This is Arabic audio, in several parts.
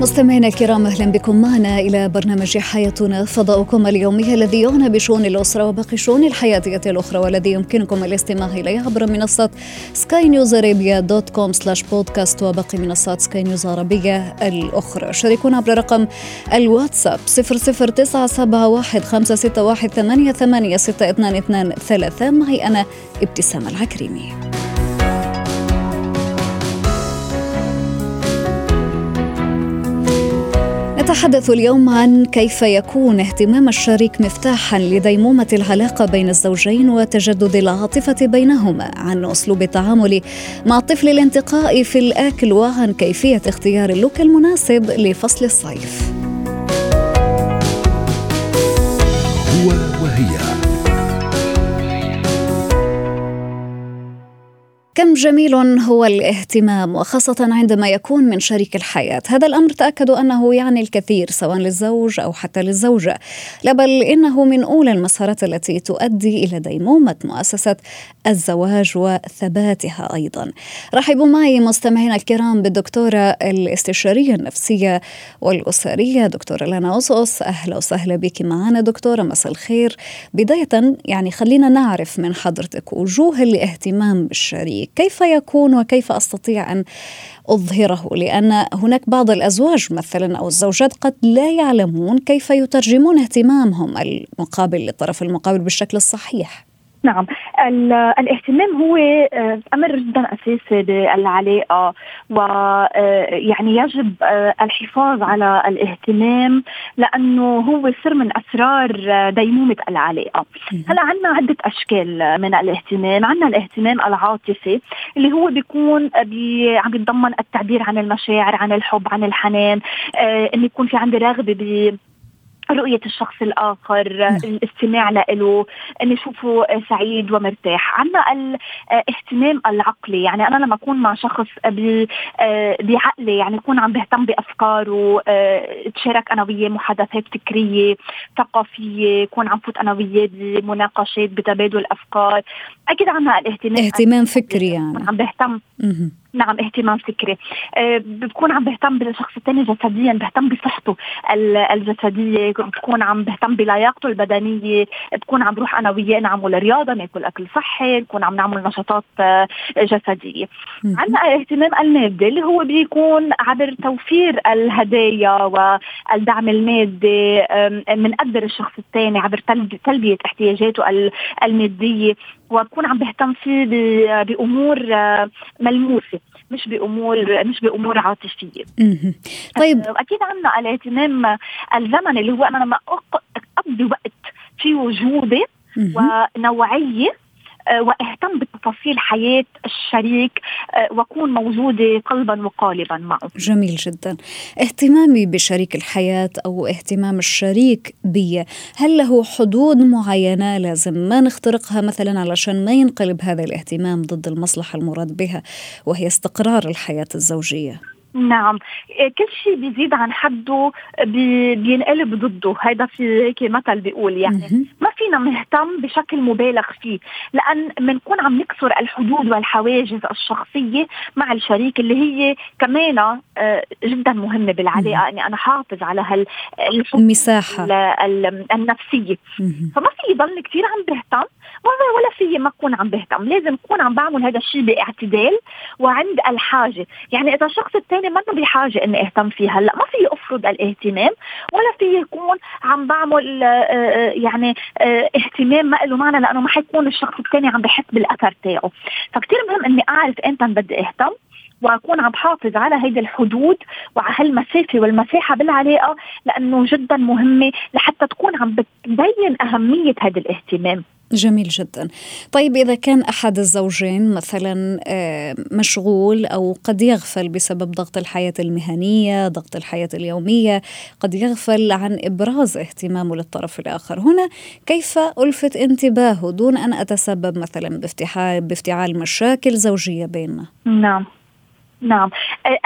مستمعينا الكرام أهلا بكم معنا إلى برنامج حياتنا فضاؤكم اليومي الذي يعنى بشؤون الأسرة وباقي الشؤون الحياتيه الأخرى والذي يمكنكم الاستماع إليه عبر منصه Sky News Arabia dot com slash podcast وباقي منصات سكاي نيوز عربيه الأخرى. شاركونا عبر رقم الواتساب 00971 معي أنا ابتسام العكريمي. نتحدث اليوم عن كيف يكون اهتمام الشريك مفتاحا لديمومة العلاقة بين الزوجين وتجدد العاطفة بينهما عن أسلوب التعامل مع الطفل الانتقائي في الأكل وعن كيفية اختيار اللوك المناسب لفصل الصيف. كم جميل هو الاهتمام وخاصة عندما يكون من شريك الحياة. هذا الأمر تأكدوا أنه يعني الكثير سواء للزوج أو حتى للزوجة. لا بل إنه من أولى المسارات التي تؤدي إلى ديمومة مؤسسة الزواج وثباتها أيضا. رحبوا معي مستمعينا الكرام بالدكتورة الاستشارية النفسية والأسرية دكتورة لنا أصص أهلا وسهلا بك معنا دكتورة مساء الخير. بداية يعني خلينا نعرف من حضرتك وجوه الاهتمام بالشريك. كيف يكون وكيف أستطيع أن أظهره؟ لأن هناك بعض الأزواج مثلا أو الزوجات قد لا يعلمون كيف يترجمون اهتمامهم المقابل للطرف المقابل بالشكل الصحيح. نعم. الاهتمام هو آه، أمر جدا أساسي بالعلاقه ويعني آه، يجب آه، الحفاظ على الاهتمام لأنه هو سر من أسرار ديمومة العلاقة. هلأ عندنا عدة أشكال من الاهتمام. عندنا الاهتمام العاطفي اللي هو بيكون بي عم يتضمن التعبير عن المشاعر عن الحب عن الحنان إنه يكون في عندي رغبة رؤية الشخص الآخر الاستماع له أن يشوفه سعيد ومرتاح. عندنا الاهتمام العقلي يعني أنا لما أكون مع شخص بعقلي يعني يكون عم بهتم بأفكاره تشارك أنا وياه محادثات فكرية ثقافية يكون عم فوت أنا وياه بمناقشات بتبادل أفكار أكيد عندنا الاهتمام اهتمام فكري يعني. عم بهتم. نعم اهتمام فكري. أه بكون عم بهتم بالشخص الثاني جسديا بهتم بصحته الجسدية بكون عم بهتم بلياقته البدنية بكون عم بروح أنا وياه نعمل رياضة ناكل أكل صحي نكون عم نعمل نشاطات أه جسدية. عندنا اهتمام المادي اللي هو بيكون عبر توفير الهدايا والدعم المادي بنقدر الشخص الثاني عبر تلبية احتياجاته المادية. وبكون عم بهتم فيه بأمور آه، ملموسة مش بأمور مش بأمور عاطفية. طيب. أكيد عندنا الاهتمام الزمني اللي هو أنا لما أقضي وقت في وجودي ونوعية آه، واهتم بتفاصيل حياة الشريك آه، وأكون موجودة قلبا وقالبا معه. جميل جدا. اهتمامي بشريك الحياة أو اهتمام الشريك بي، هل له حدود معينة لازم ما نخترقها مثلا علشان ما ينقلب هذا الاهتمام ضد المصلحة المراد بها وهي استقرار الحياة الزوجية؟ نعم. كل شيء بيزيد عن حده بي بينقلب ضده. هذا في هيك مثل بيقول يعني. ما فينا نهتم بشكل مبالغ فيه لأن بنكون عم نكسر الحدود والحواجز الشخصية مع الشريك اللي هي كمان آه، جدا مهمة بالعلاقة. اني أنا حافظ على هال المساحة. النفسية. فما في يضل كثير عم بهتم ولا في ما اكون عم بهتم. لازم اكون عم بعمل هذا الشيء باعتدال وعند الحاجة. يعني إذا الشخص الثاني ما بحاجة إني أهتم فيه هلا ما في أفرض الاهتمام ولا في يكون عم بعمل آه، آه، يعني آه، اهتمام ما له معنى لأنه ما حيكون الشخص الثاني عم بحس بالأثر تاعه. فكتير مهم إني أعرف إمتى بدي أهتم. وأكون عم بحافظ على هيدي الحدود وعلى هالمسافة والمساحة بالعلاقة لأنه جدا مهمة لحتى تكون عم بتبين أهمية هذا الاهتمام. جميل جدا. طيب إذا كان أحد الزوجين مثلا آه، مشغول أو قد يغفل بسبب ضغط الحياة المهنية ضغط الحياة اليومية قد يغفل عن إبراز اهتمامه للطرف الآخر. هنا كيف ألفت انتباهه دون أن أتسبب مثلا بافتعال, بافتعال مشاكل زوجية بيننا؟ نعم. نعم.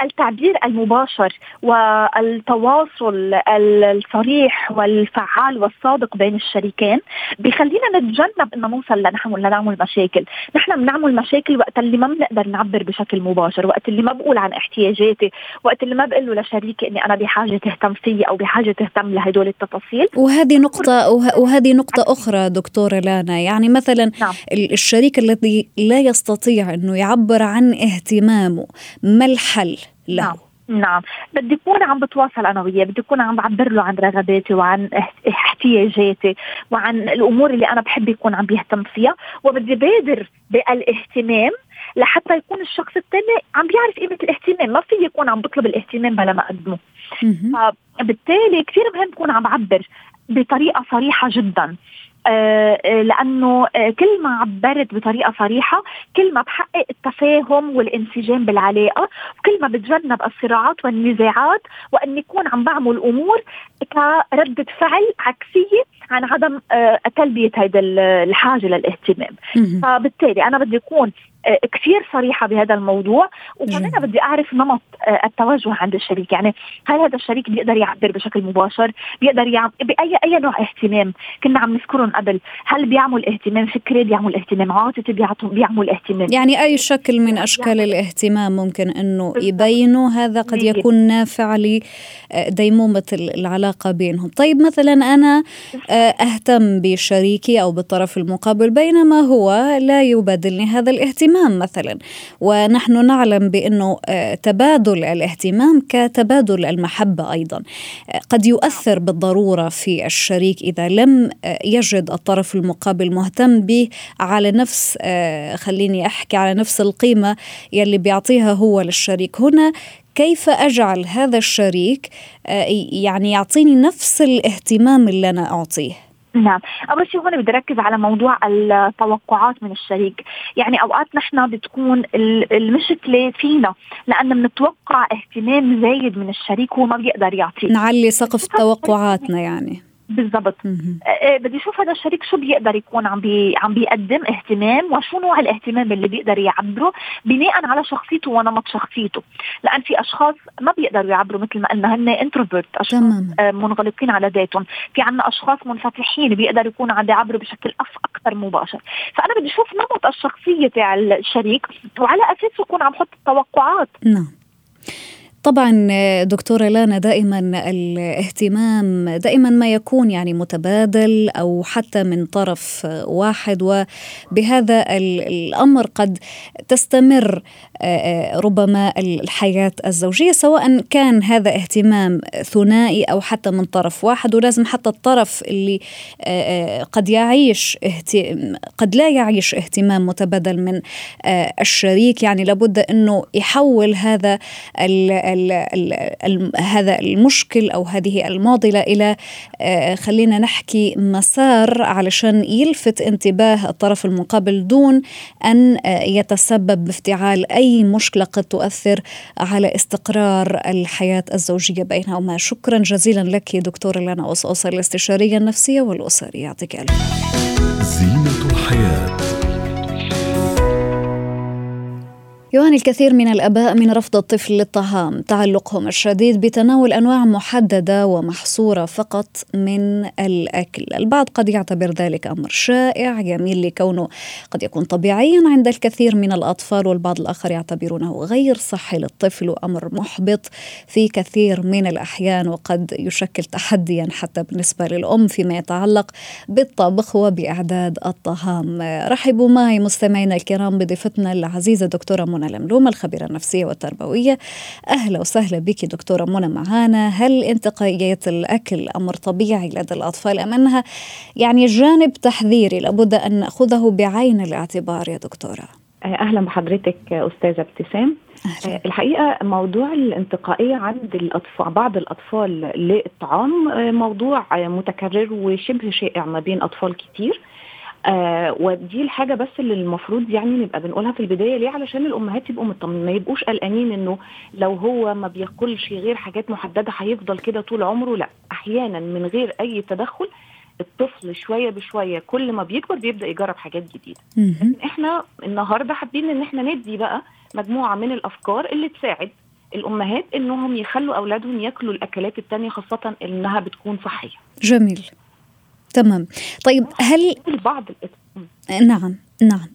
التعبير المباشر والتواصل الصريح والفعال والصادق بين الشريكين بخلينا نتجنب إن نوصل لنحن لنعمل مشاكل، نحن بنعمل مشاكل وقت اللي ما بنقدر نعبر بشكل مباشر، وقت اللي ما بقول عن احتياجاتي، وقت اللي ما بقول له لشريكي إني أنا بحاجة تهتم فيي أو بحاجة تهتم لهدول التفاصيل. وهذه نقطة وهذه نقطة أخرى دكتورة لانا، يعني مثلا نعم. الشريك الذي لا يستطيع إنه يعبر عن اهتمامه ما الحل له؟ نعم. نعم بدي أكون عم بتواصل أنا وياه بدي أكون عم بعبر له عن رغباتي وعن احتياجاتي وعن الأمور اللي أنا بحب يكون عم بيهتم فيها وبدي بادر بالاهتمام لحتى يكون الشخص الثاني عم بيعرف قيمة الاهتمام ما في يكون عم بطلب الاهتمام بلا ما أقدمه فبالتالي كثير مهم أكون عم بعبر بطريقة صريحة جدا لأنه آه، كل ما عبرت بطريقة صريحة كل ما بحقق التفاهم والانسجام بالعلاقة وكل ما بتجنب الصراعات والنزاعات واني اكون عم بعمل أمور كردة فعل عكسية عن عدم تلبية هذا الحاجة للاهتمام. فبالتالي أنا بدي أكون آه، كثير صريحة بهذا الموضوع. وكمان بدي أعرف نمط آه، التوجه عند الشريك. يعني هل هذا الشريك بيقدر يعبر بشكل مباشر؟ بيقدر يعمل باي أي نوع اهتمام؟ كنا عم نذكرهم قبل. هل بيعمل اهتمام فكري؟ بيعمل اهتمام عاطفي؟ بيعمل اهتمام يعني أي شكل من أشكال يعني الاهتمام ممكن أنه يبينوا هذا قد يكون نافع لديمومه العلاقة بينهم. طيب مثلا أنا آه، أهتم بشريكي أو بالطرف المقابل بينما هو لا يبادلني هذا الاهتمام. الاهتمام مثلا. ونحن نعلم بأنه آه، تبادل الاهتمام كتبادل المحبة أيضا. آه، قد يؤثر بالضرورة في الشريك إذا لم آه، يجد الطرف المقابل مهتم به على نفس خليني أحكي على نفس القيمة يلي بيعطيها هو للشريك. هنا كيف أجعل هذا الشريك يعني يعطيني نفس الاهتمام اللي أنا أعطيه؟ نعم. أول شيء هون بدي أركز على موضوع التوقعات من الشريك. يعني أوقات نحن بتكون المشكلة فينا لأن بنتوقع اهتمام زايد من الشريك هو ما بيقدر يعطيه نعلي سقف توقعاتنا يعني. بالضبط. آه بدي أشوف هذا الشريك شو بيقدر يكون عم بي عم بيقدم اهتمام وشو نوع الاهتمام اللي بيقدر يعبره بناء على شخصيته ونمط شخصيته. لأن في أشخاص ما بيقدروا يعبروا مثل ما قلنا هن introvert أشخاص آه منغلقين على ذاتهم. في عنا أشخاص منفتحين بيقدروا يكونوا عم بيعبروا بشكل أكثر مباشر. فأنا بدي أشوف نمط الشخصية تاع الشريك وعلى اساسه اكون عم حط التوقعات. نعم. طبعا دكتورة لانا دائما الاهتمام دائما ما يكون يعني متبادل أو حتى من طرف واحد. وبهذا الأمر قد تستمر ربما الحياة الزوجية سواء كان هذا اهتمام ثنائي أو حتى من طرف واحد. ولازم حتى الطرف اللي قد يعيش قد لا يعيش اهتمام متبادل من الشريك. يعني لابد أنه يحول هذا ال ال هذا المشكل أو هذه المعضله إلى آه، خلينا نحكي مسار علشان يلفت انتباه الطرف المقابل دون أن آه، يتسبب بافتعال أي مشكلة قد تؤثر على استقرار الحياة الزوجية بينهما. شكرا جزيلا لك دكتورة لنا أصوص الاستشارية النفسية والأسرية. يعطيك ألف. زينة الحياة. يعاني الكثير من الأباء من رفض الطفل للطعام تعلقهم الشديد بتناول أنواع محددة ومحصورة فقط من الأكل. البعض قد يعتبر ذلك أمر شائع يميل لكونه قد يكون طبيعيا عند الكثير من الأطفال والبعض الآخر يعتبرونه غير صحي للطفل وأمر محبط في كثير من الأحيان وقد يشكل تحديا حتى بالنسبة للأم فيما يتعلق بالطبخ وبأعداد الطعام رحبوا معي مستمعينا الكرام بضيفتنا العزيزة دكتورة منى منى الخبيرة النفسية والتربوية. أهلا وسهلا بك دكتورة منى معانا. هل انتقائية الأكل أمر طبيعي لدى الأطفال أم أنها يعني جانب تحذيري؟ لابد أن نأخذه بعين الاعتبار يا دكتورة. أهلا بحضرتك أستاذة ابتسام. أهلا. الحقيقة موضوع الانتقائية عند الاطفال بعض الأطفال للطعام موضوع متكرر وشبه شائع ما بين أطفال كتير. آه ودي الحاجة بس اللي المفروض يعني نبقى بنقولها في البداية ليه؟ علشان الأمهات يبقوا مطمنين ما يبقوش قلقانين إنه لو هو ما بياكلش غير حاجات محددة هيفضل كده طول عمره. لأ أحيانا من غير أي تدخل الطفل شوية بشوية كل ما بيكبر بيبدأ يجرب حاجات جديدة. مهم. إحنا النهارده حابين إن إحنا ندي بقى مجموعة من الأفكار اللي تساعد الأمهات إنهم يخلوا أولادهم ياكلوا الأكلات التانية خاصة إنها بتكون صحية. جميل. تمام. طيب هل بعض نعم نعم.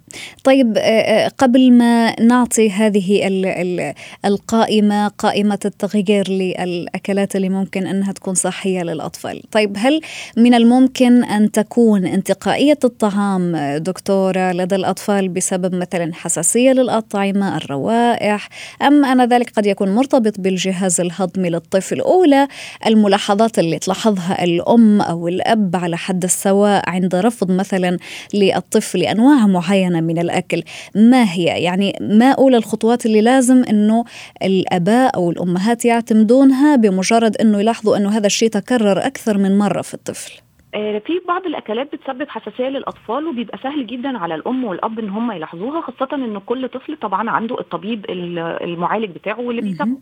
طيب آه، آه، قبل ما نعطي هذه ال- ال- القائمة قائمة التغيير للأكلات اللي ممكن أنها تكون صحية للأطفال طيب هل من الممكن أن تكون انتقائية الطعام آه، دكتورة لدى الأطفال بسبب مثلا حساسية للأطعمة الروائح أم أن ذلك قد يكون مرتبط بالجهاز الهضمي للطفل؟ أولى الملاحظات اللي تلاحظها الأم أو الأب على حد السواء عند رفض مثلا للطفل أنواع معينة من الأكل. ما هي؟ يعني ما أولى الخطوات اللي لازم أنه الأباء أو الأمهات يعتمدونها بمجرد أنه يلاحظوا أنه هذا الشيء تكرر أكثر من مرة في الطفل؟ في بعض الأكلات بتسبب حساسية للأطفال وبيبقى سهل جدا على الأم والأب إن هم يلاحظوها خاصة إن كل طفل طبعا عنده الطبيب ال- المعالج بتاعه واللي. بيتابعه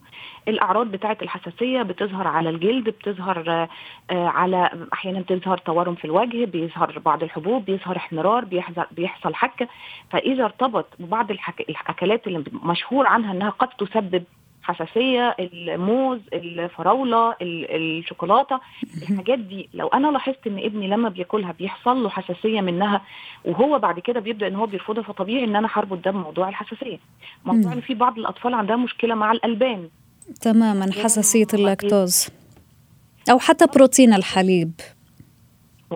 الأعراض بتاعة الحساسية بتظهر على الجلد بتظهر آه، آه، على أحيانا بتظهر تورم في الوجه بيظهر بعض الحبوب بيظهر احمرار بيحصل حكه فإذا ارتبط ببعض. الأكلات اللي مشهور عنها إنها قد تسبب حساسيه الموز الفراولة ال- الشوكولاتة الحاجات دي. لو أنا لاحظت إن ابني لما بياكلها بيحصل له حساسية منها وهو بعد كده بيبدأ إن هو بيرفضها فطبيعي إن أنا هربط ده بموضوع الحساسية. موضوع. إن في بعض الأطفال عندها مشكلة مع الألبان. تماما حساسية اللاكتوز. أو حتى بروتين الحليب.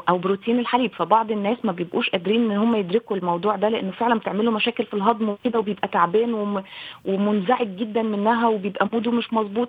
أو بروتين الحليب فبعض الناس ما بيبقوش قادرين إن هم يدركوا الموضوع ده لأنه فعلا بتعمل له مشاكل في الهضم وكده وبيبقى تعبان وم... ومنزعج جدا منها وبيبقى mood ه مش مظبوط.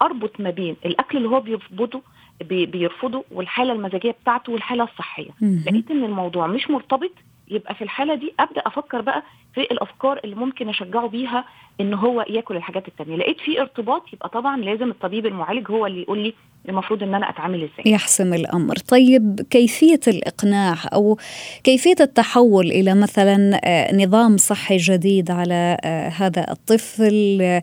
فاربط ما بين الأكل اللي هو بيرفضه بي... بيرفضه والحالة المزاجية بتاعته والحالة الصحية. لقيت إن الموضوع مش مرتبط يبقى في الحالة دي أبدأ أفكر بقى في الأفكار اللي ممكن أشجعه بيها إن هو ياكل الحاجات التانية. لقيت في ارتباط يبقى طبعا لازم الطبيب المعالج هو اللي يقول لي المفروض إن أنا أتعامل إزاي. يحسم الأمر، طيب كيفية الإقناع أو كيفية التحول إلى مثلا آه، نظام صحي جديد على آه، هذا الطفل؟ آه،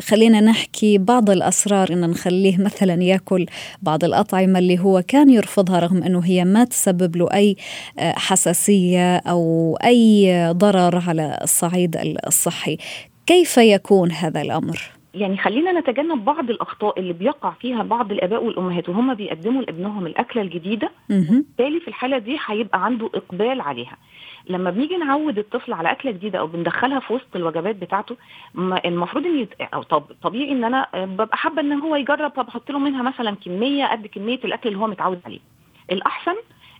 خلينا نحكي بعض الأسرار إن نخليه مثلا يأكل بعض الأطعمة اللي هو كان يرفضها رغم إنه هي ما تسبب له أي حساسية أو أي ضرر على الصعيد الصحي، كيف يكون هذا الأمر؟ يعني خلينا نتجنب بعض الأخطاء اللي بيقع فيها بعض الآباء والأمهات وهم بيقدموا لابنهم الأكلة الجديدة. بالتالي في الحالة دي هيبقى عنده إقبال عليها. لما بنيجي نعود الطفل على أكلة جديدة أو بندخلها في وسط الوجبات بتاعته المفروض إن يت... أو طب طبيعي إن أنا ببقى حابة إن هو يجرب فبحط له منها مثلا كمية قد كمية الأكل اللي هو متعود عليه. الأحسن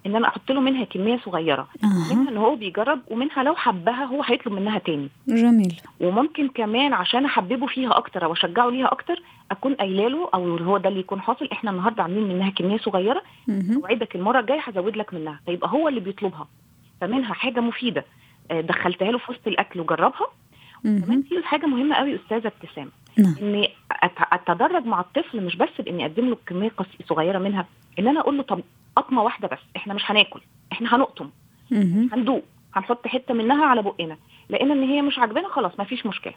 إن أنا أحط له منها كمية صغيرة آه. منها إن هو بيجرب ومنها لو حبها هو هيطلب منها تاني. جميل. وممكن كمان عشان أحببه فيها أكتر أو أشجعه ليها أكتر أكون قايلة له أو هو ده اللي يكون حاصل إحنا النهارده عاملين منها كمية صغيرة. أوعدك المرة الجاية هزود لك منها. فيبقى هو اللي بيطلبها. فمنها حاجة مفيدة. آه، دخلتها له في وسط الأكل وجربها. كمان مهم. في حاجة مهمة قوي أستاذة ابتسام نعم. اني اتدرج مع الطفل مش بس بإني أقدم له كمية صغيرة منها إن أنا أقول له طب قطمة واحدة بس إحنا مش هناكل إحنا هنقطم. هندوق هنحط حتة منها على بقنا لقينا إن هي مش عاجبانا خلاص ما فيش مشكلة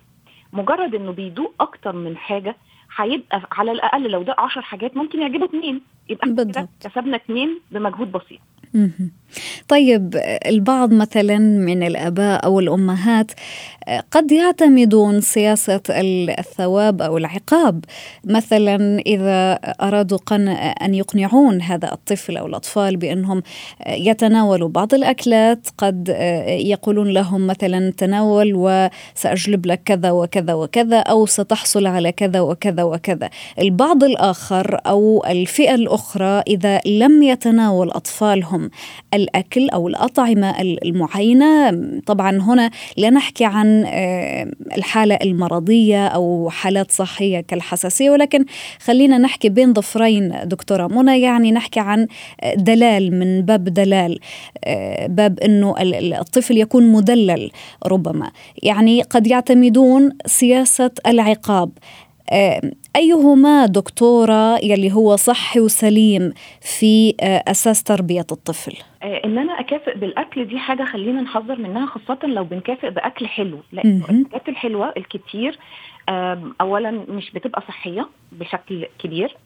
مجرد إنه بيدوق أكتر من حاجة هيبقى على الأقل لو ده 10 حاجات ممكن يعجبه اثنين يبقى. كسبنا اثنين بمجهود بسيط. طيب البعض مثلا من الآباء أو الأمهات قد يعتمدون سياسة الثواب أو العقاب. مثلا إذا أرادوا أن يقنعون هذا الطفل أو الأطفال بأنهم يتناولوا بعض الأكلات قد يقولون لهم مثلا تناول وسأجلب لك كذا وكذا وكذا أو ستحصل على كذا وكذا وكذا. البعض الآخر أو الفئة الأخرى إذا لم يتناول أطفالهم الأكل أو الأطعمة المعينة. طبعا هنا لا نحكي عن آه، الحالة المرضية أو حالات صحية كالحساسية ولكن خلينا نحكي بين ضفرين دكتورة. منى يعني نحكي عن دلال من باب دلال آه، باب أنه الطفل يكون مدلل ربما. يعني قد يعتمدون سياسة العقاب. أيهما دكتورة يلي هو صحي وسليم في آه، أساس تربية الطفل؟ آه، إن أنا أكافئ بالأكل دي حاجة خلينا نحذر منها خاصة لو بنكافئ بأكل حلو لأن الحاجات الحلوة الكتير اولا مش بتبقى صحية بشكل كبير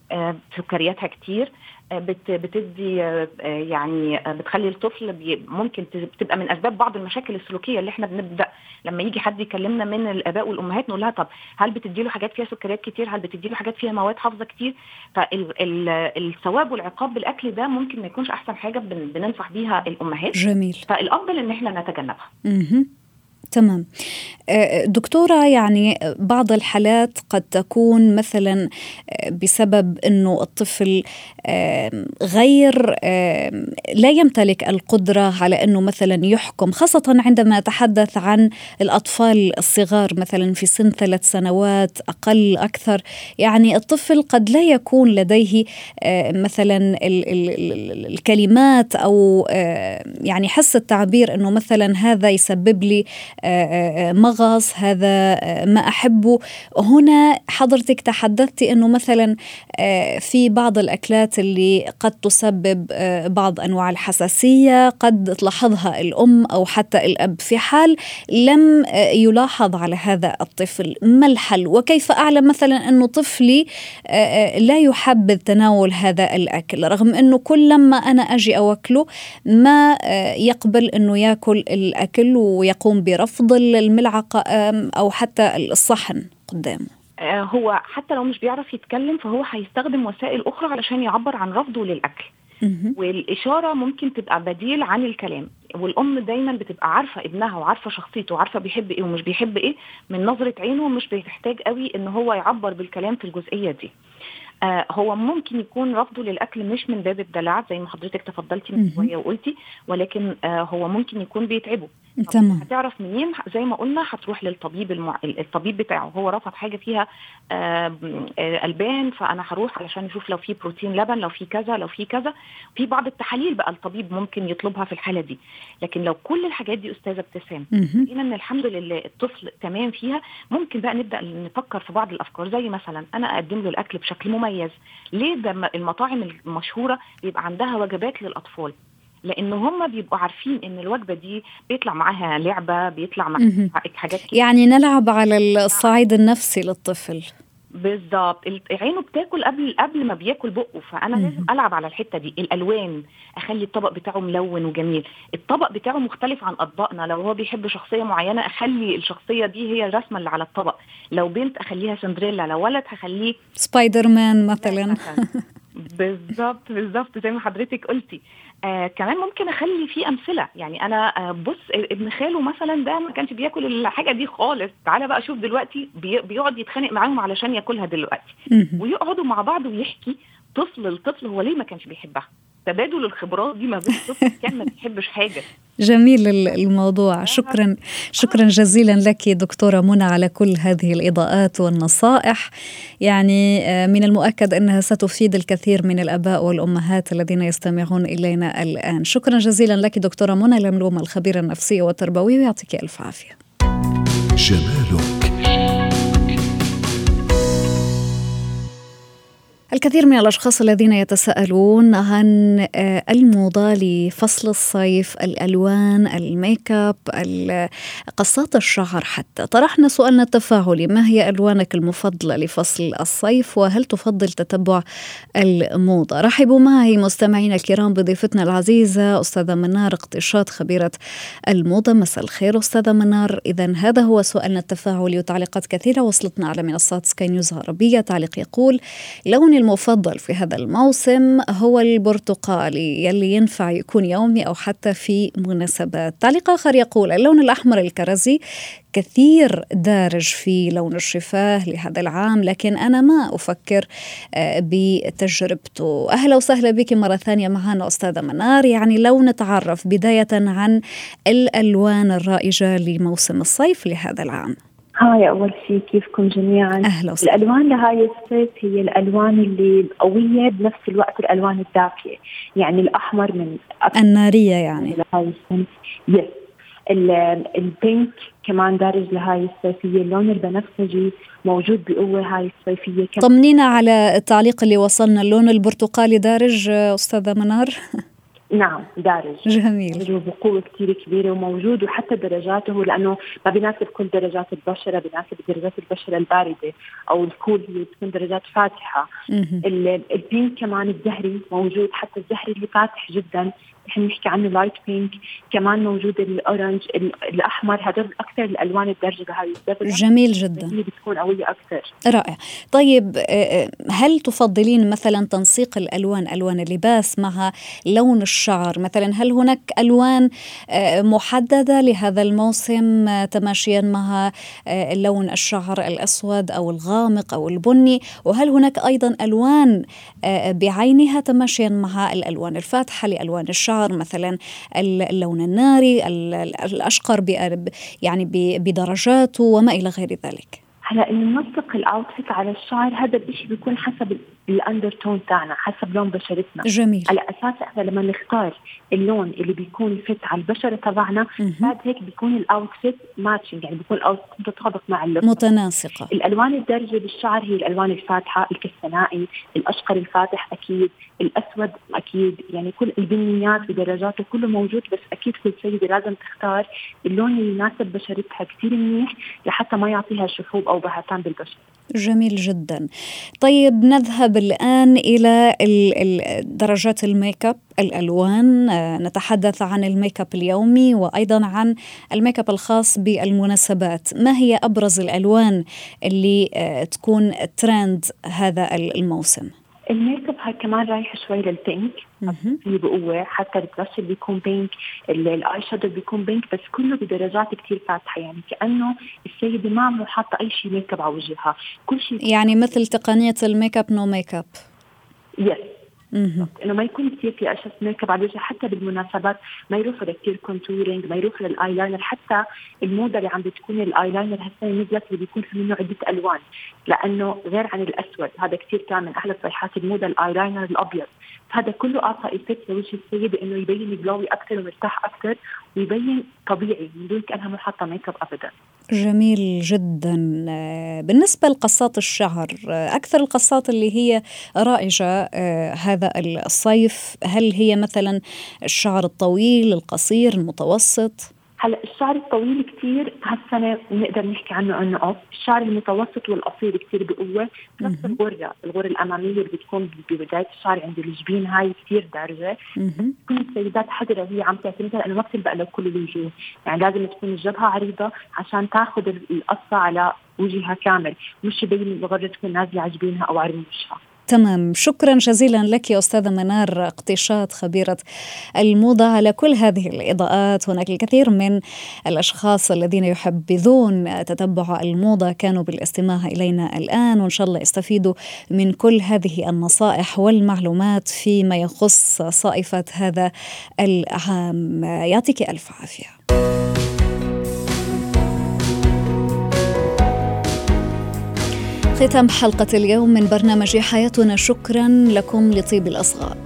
سكرياتها كتير بتدي يعني بتخلي الطفل ممكن تبقى من أسباب بعض المشاكل السلوكية اللي إحنا بنبدأ لما يجي حد يكلمنا من الآباء والأمهات نقول لها طب هل بتدي له حاجات فيها سكريات كتير؟ هل بتدي له حاجات فيها مواد حافظة كتير؟ فالثواب والعقاب بالأكل ده ممكن ما يكونش أحسن حاجة بننصح بيها الأمهات. جميل. فالأفضل إن إحنا نتجنبها. تمام. آه، دكتورة يعني بعض الحالات قد تكون مثلا آه، بسبب أنه الطفل غير لا يمتلك القدرة على أنه مثلا يحكم خاصة عندما أتحدث عن الأطفال الصغار مثلا في سن ثلاث سنوات أقل أكثر. يعني الطفل قد لا يكون لديه آه، مثلا الكلمات أو يعني حس التعبير أنه مثلا هذا يسبب لي مغص هذا ما أحبه. هنا حضرتك تحدثتي إنه مثلا في بعض الأكلات اللي قد تسبب بعض أنواع الحساسية قد تلاحظها الأم أو حتى الأب في حال لم يلاحظ على هذا الطفل. ما الحل؟ وكيف أعلم مثلا إنه طفلي لا يحبذ تناول هذا الأكل رغم إنه كل لما أنا أجي أوكله ما يقبل إنه يأكل الأكل ويقوم برفض رفض الملعقة أو حتى الصحن قدامه آه، هو حتى لو مش بيعرف يتكلم فهو هيستخدم وسائل أخرى علشان يعبر عن رفضه للأكل. والإشارة ممكن تبقى بديل عن الكلام. والأم دايما بتبقى عارفة ابنها وعارفة شخصيته وعارفة بيحب إيه ومش بيحب إيه من نظرة عينه مش بتحتاج قوي إن هو يعبر بالكلام في الجزئية دي. آه هو ممكن يكون رفضه للأكل مش من باب الدلع زي ما حضرتك تفضلتي من شوية وقلتي ولكن آه هو ممكن يكون بيتعبه. تمام. هتعرف منين؟ زي ما قلنا هتروح للطبيب المع... الطبيب بتاعه هو رفض حاجة فيها آه ألبان فأنا هروح علشان أشوف لو في بروتين لبن لو في كذا لو في كذا. في بعض التحاليل بقى الطبيب ممكن يطلبها في الحالة دي. لكن لو كل الحاجات دي أستاذة ابتسام لقينا إن الحمد لله الطفل تمام فيها ممكن بقى نبدأ نفكر في بعض الأفكار. زي مثلا أنا أقدم له الأكل بشكل مميز. ليه ده المطاعم المشهورة بيبقى عندها وجبات للأطفال؟ لأن هم بيبقوا عارفين إن الوجبة دي بيطلع معاها لعبة بيطلع معاها حاجات كتير. يعني نلعب على الصعيد النفسي للطفل. بالظبط عينه بتاكل قبل قبل ما بياكل بقه فأنا لازم ألعب على الحتة دي. الألوان أخلي الطبق بتاعه ملون وجميل. الطبق بتاعه مختلف عن أطباقنا. لو هو بيحب شخصية معينة أخلي الشخصية دي هي الرسمة اللي على الطبق. لو بنت أخليها سندريلا. لو ولد هخليه سبايدر مان مثلا. بالظبط بالظبط زي ما حضرتك قلتي. آه كمان ممكن أخلي فيه أمثلة. يعني أنا آه بص ابن خاله مثلا ده ما كانش بياكل الحاجة دي خالص. تعالى بقى شوف دلوقتي بي بيقعد يتخانق معاهم علشان ياكلها دلوقتي. ويقعدوا مع بعض ويحكي طفل الطفل هو ليه ما كانش بيحبها. تبادل الخبرات دي ما بين الطفل كان ما بيحبش حاجة. جميل الموضوع. شكرا شكرا جزيلا لك دكتورة منى على كل هذه الإضاءات والنصائح. يعني آه، من المؤكد أنها ستفيد الكثير من الأباء والأمهات الذين يستمعون إلينا الآن. شكرا جزيلا لك دكتورة منى لملومة الخبيرة النفسية والتربوية ويعطيك ألف عافية. جمالك. الكثير من الأشخاص الذين يتساءلون عن آه، الموضة لفصل الصيف، الألوان، الميك أب، قصات الشعر حتى، طرحنا سؤالنا التفاعلي ما هي ألوانك المفضلة لفصل الصيف؟ وهل تفضل تتبع الموضة؟ رحبوا معي مستمعينا الكرام بضيفتنا العزيزة أستاذة منار اقتشاط خبيرة الموضة، مساء الخير أستاذة منار، اذا هذا هو سؤالنا التفاعلي وتعليقات كثيرة وصلتنا على منصات سكاي نيوز عربية، تعليق يقول لون لوني المفضل في هذا الموسم هو البرتقالي يلي ينفع يكون يومي أو حتى في مناسبات. تعليق آخر يقول اللون الأحمر الكرزي كثير دارج في لون الشفاه لهذا العام لكن أنا ما أفكر آه، بتجربته. أهلا وسهلا بك مرة ثانية معنا أستاذة منار. يعني لو نتعرف بداية عن الألوان الرائجة لموسم الصيف لهذا العام. Hi أول شيء كيفكم جميعا. أهلا وسهلا. الألوان لهاي الصيف هي الألوان اللي قوية بنفس الوقت الألوان الدافية. يعني الأحمر من النارية يعني. لهاي الصيف. yes ال pink كمان دارج لهاي الصيفية اللون البنفسجي موجود بقوة هاي الصيفية كمان طمنينا على التعليق اللي وصلنا. اللون البرتقالي دارج أستاذة منار. نعم دارج. جميل. بقوة كثير كبيرة وموجود وحتى درجاته لأنه ما بيناسب كل درجات البشرة بيناسب درجات البشرة الباردة أو ال cool هي بتكون درجات فاتحة. ال pink كمان الزهري موجود حتى الزهري اللي فاتح جدا. نحن نحكي عنه light pink كمان موجود ال orange الأحمر هدول أكثر الألوان الدارجة بهاي الدرجه جميل جدا. هي بتكون قوية أكثر. رائع. طيب آه، آه، هل تفضلين مثلا تنسيق الألوان ألوان اللباس مع لون الشعر؟ مثلا هل هناك ألوان آه، محددة لهذا الموسم تماشيا مع لون الشعر الأسود أو الغامق أو البني؟ وهل هناك أيضا ألوان بعينها تماشيا مع الألوان الفاتحة لألوان الشعر؟ الشعر مثلا اللون الناري الأشقر يعني بدرجاته وما إلى غير ذلك. هلا إنه ننسق الاوتفيت على الشعر. هذا الشيء بيكون حسب ال undertone تاعنا حسب لون بشرتنا. جميل. على أساس إحنا لما نختار اللون اللي بيكون fit على البشرة تبعنا بعد هيك بيكون ال outfit matching يعني بيكون ال outfit متطابق مع اللون متناسقة. الألوان الدارجة بالشعر هي الألوان الفاتحة الكستنائي الأشقر الفاتح أكيد الأسود أكيد. يعني كل البنيات بدرجاته كله موجود بس أكيد كل سيده لازم تختار اللون اللي يناسب بشرتها كثير منيح لحتى ما يعطيها شحوب أو بهتان بالبشره جميل جدا. طيب نذهب الآن إلى درجات الميك أب الألوان. آه، نتحدث عن الميك أب اليومي وأيضا عن الميك أب الخاص بالمناسبات. ما هي أبرز الألوان اللي آه، تكون ترند هذا الموسم؟ الميك أب هاي كمان رايحة شوي لل pink في بقوه حتى ال blush بيكون pink ال eyeshadow بيكون pink بس كله بدرجات كثير فاتحة. يعني كأنه السيدة ما عم حاطة أي شيء ميك اب على وجهها. كل شيء يعني مثل تقنية ال makeup no makeup yes إنه ما يكون كثير في اشياء ميك اب على الوجه حتى بالمناسبات ما يروحوا لكثير contouring ما يروحوا للاي لاينر حتى الموضة اللي عم بتكون الاي لاينر هسه نزلت اللي بيكون في منه عدة ألوان. لأنه غير عن الأسود. هذا كثير كان من أحلى صيحات الموضة الاي لاينر الأبيض. هذا كله أعطى effect لوجه السيده انه يبين glowy أكثر ومرتاح أكثر ويبين طبيعي من دون كأنها مو حاطة ميك اب ابدا جميل جدا بالنسبة لقصات الشعر أكثر القصات اللي هي رائجة آه، هذا الصيف هل هي مثلا الشعر الطويل القصير المتوسط؟ هلا الشعر الطويل كثير هالسنه بنقدر نحكي عنه إنه off، الشعر المتوسط والقصير كثير بقوة، نفس الغرة، الغرة الأمامية اللي بتكون ببداية الشعر عند الجبين هاي كثير دارجة، تكون السيدات حذره وهي عم تعتمدها لأنه ما بتلبق لكل الوجوه، يعني لازم تكون الجبهه عريضة عشان تاخذ القصة على وجهها كامل، مش يبين الغرة تكون نازلة على جبينها أو على وجهها. تمام. شكرا جزيلا لك يا أستاذة منار اقتشاط خبيرة الموضة على كل هذه الإضاءات. هناك الكثير من الأشخاص الذين يحبذون تتبع الموضة. كانوا بالاستماع إلينا الآن وإن شاء الله يستفيدوا من كل هذه النصائح والمعلومات فيما يخص صائفة هذا العام. يعطيك ألف عافية. ختام حلقة اليوم من برنامج حياتنا. شكرا لكم لطيب الأصغاء.